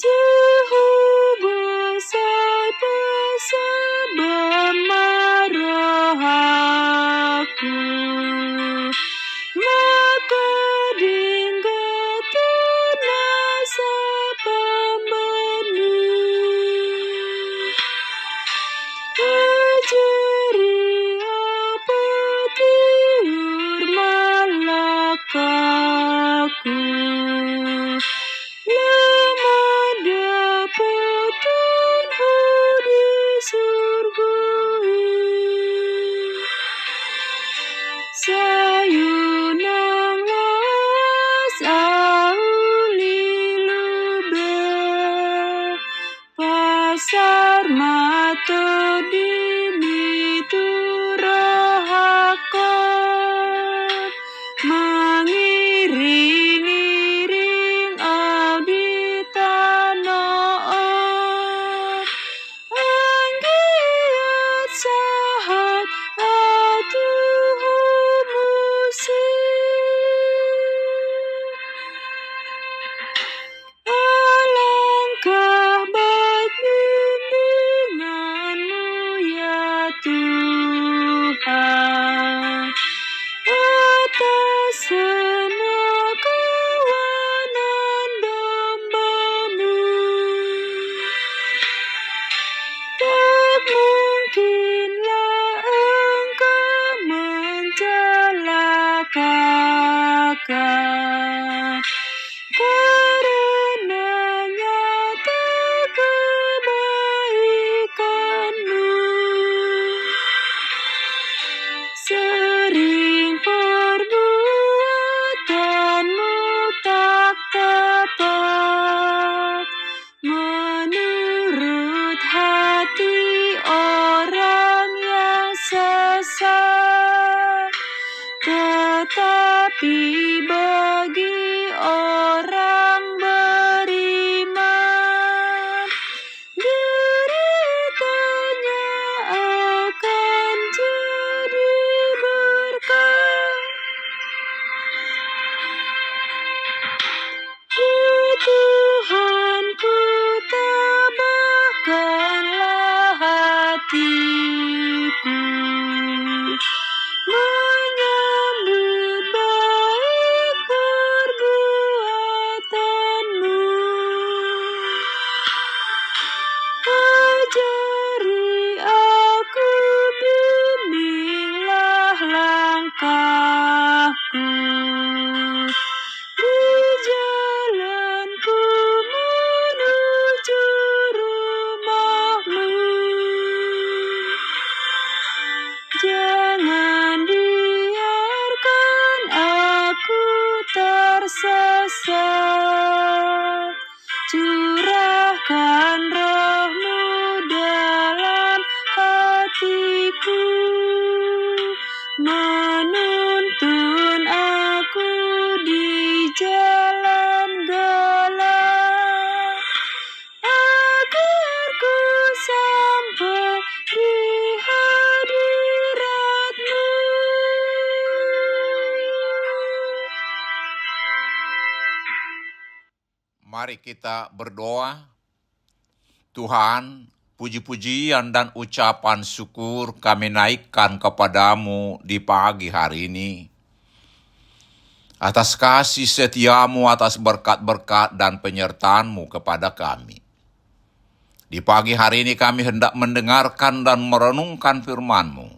do. Mari kita berdoa. Tuhan, puji-pujian dan ucapan syukur kami naikkan kepadamu di pagi hari ini. Atas kasih setiamu, atas berkat-berkat dan penyertaanmu kepada kami. Di pagi hari ini kami hendak mendengarkan dan merenungkan firman-Mu.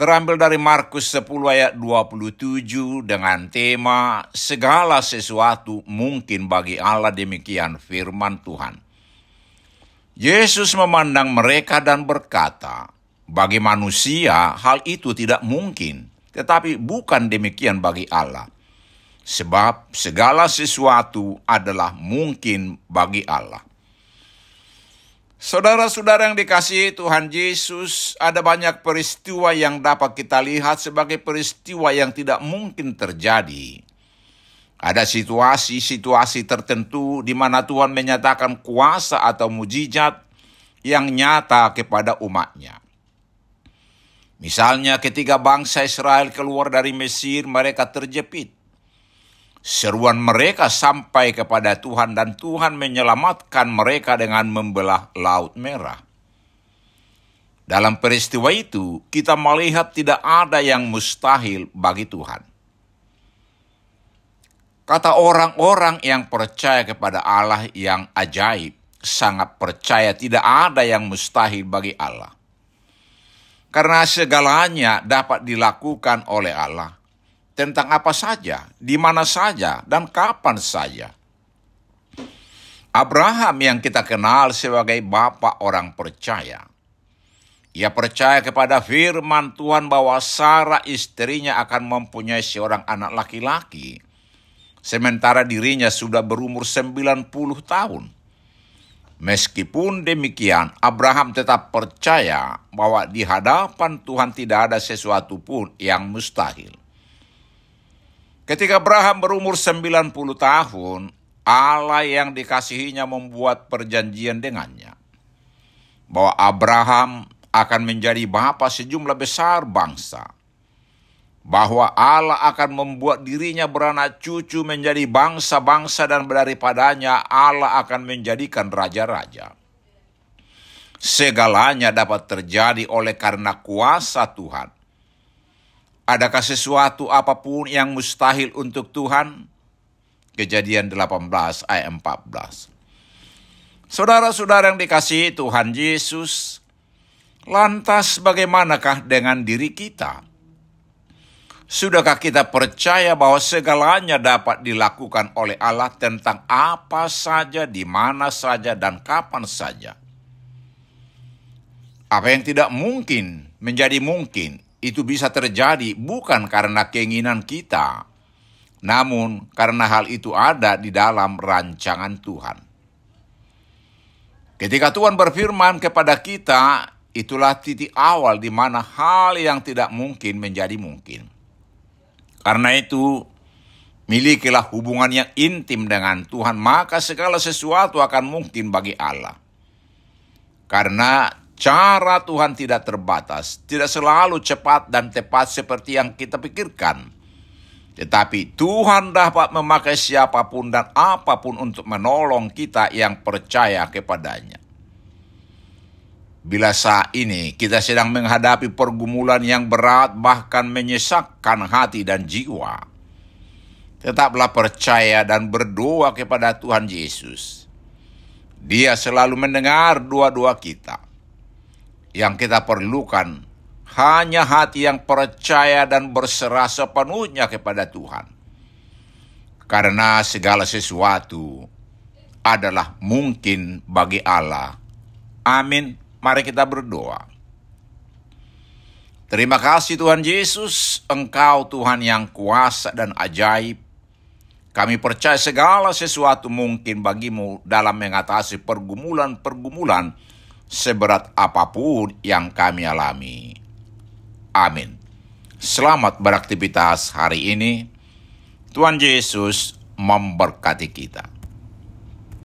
terambil dari Markus 10 ayat 27 dengan tema segala sesuatu mungkin bagi Allah demikian firman Tuhan. Yesus memandang mereka dan berkata, bagi manusia hal itu tidak mungkin, tetapi bukan demikian bagi Allah. Sebab segala sesuatu adalah mungkin bagi Allah. Saudara-saudara yang dikasihi Tuhan Yesus, ada banyak peristiwa yang dapat kita lihat sebagai peristiwa yang tidak mungkin terjadi. Ada situasi-situasi tertentu di mana Tuhan menyatakan kuasa atau mujizat yang nyata kepada umatnya. Misalnya ketika bangsa Israel keluar dari Mesir, mereka terjepit. Seruan mereka sampai kepada Tuhan dan Tuhan menyelamatkan mereka dengan membelah Laut Merah. Dalam peristiwa itu, kita melihat tidak ada yang mustahil bagi Tuhan. Kata orang-orang yang percaya kepada Allah yang ajaib, sangat percaya tidak ada yang mustahil bagi Allah. Karena segalanya dapat dilakukan oleh Allah tentang apa saja, di mana saja, dan kapan saja. Abraham yang kita kenal sebagai bapak orang percaya. Ia percaya kepada firman Tuhan bahwa Sarah istrinya akan mempunyai seorang anak laki-laki. Sementara dirinya sudah berumur 90 tahun. Meskipun demikian, Abraham tetap percaya bahwa di hadapan Tuhan tidak ada sesuatu pun yang mustahil. Ketika Abraham berumur 90 tahun, Allah yang dikasihinya membuat perjanjian dengannya. Bahwa Abraham akan menjadi bapa sejumlah besar bangsa. Bahwa Allah akan membuat dirinya beranak cucu menjadi bangsa-bangsa dan daripadanya Allah akan menjadikan raja-raja. Segalanya dapat terjadi oleh karena kuasa Tuhan Adakah sesuatu apa pun yang mustahil untuk Tuhan? Kejadian 18 ayat 14. Saudara-saudara yang dikasihi Tuhan Yesus, lantas bagaimanakah dengan diri kita? Sudahkah kita percaya bahwa segalanya dapat dilakukan oleh Allah tentang apa saja, di mana saja, dan kapan saja? Apa yang tidak mungkin menjadi mungkin itu bisa terjadi bukan karena keinginan kita, namun karena hal itu ada di dalam rancangan Tuhan. Ketika Tuhan berfirman kepada kita, itulah titik awal di mana hal yang tidak mungkin menjadi mungkin. Karena itu, milikilah hubungan yang intim dengan Tuhan, maka segala sesuatu akan mungkin bagi Allah. Karena Cara Tuhan tidak terbatas, tidak selalu cepat dan tepat seperti yang kita pikirkan. Tetapi Tuhan dapat memakai siapa pun dan apa pun untuk menolong kita yang percaya kepadanya. Bila saat ini kita sedang menghadapi pergumulan yang berat bahkan menyesakkan hati dan jiwa, tetaplah percaya dan berdoa kepada Tuhan Yesus. Dia selalu mendengar doa-doa kita yang kita perlukan hanya hati yang percaya dan berserah sepenuhnya kepada Tuhan. Karena segala sesuatu adalah mungkin bagi Allah. Amin. Mari kita berdoa. Terima kasih Tuhan Yesus, Engkau Tuhan yang kuasa dan ajaib. Kami percaya segala sesuatu mungkin bagimu dalam mengatasi pergumulan-pergumulan seberat apa pun yang kami alami. Amin. Selamat beraktivitas hari ini. Tuhan Yesus memberkati kita.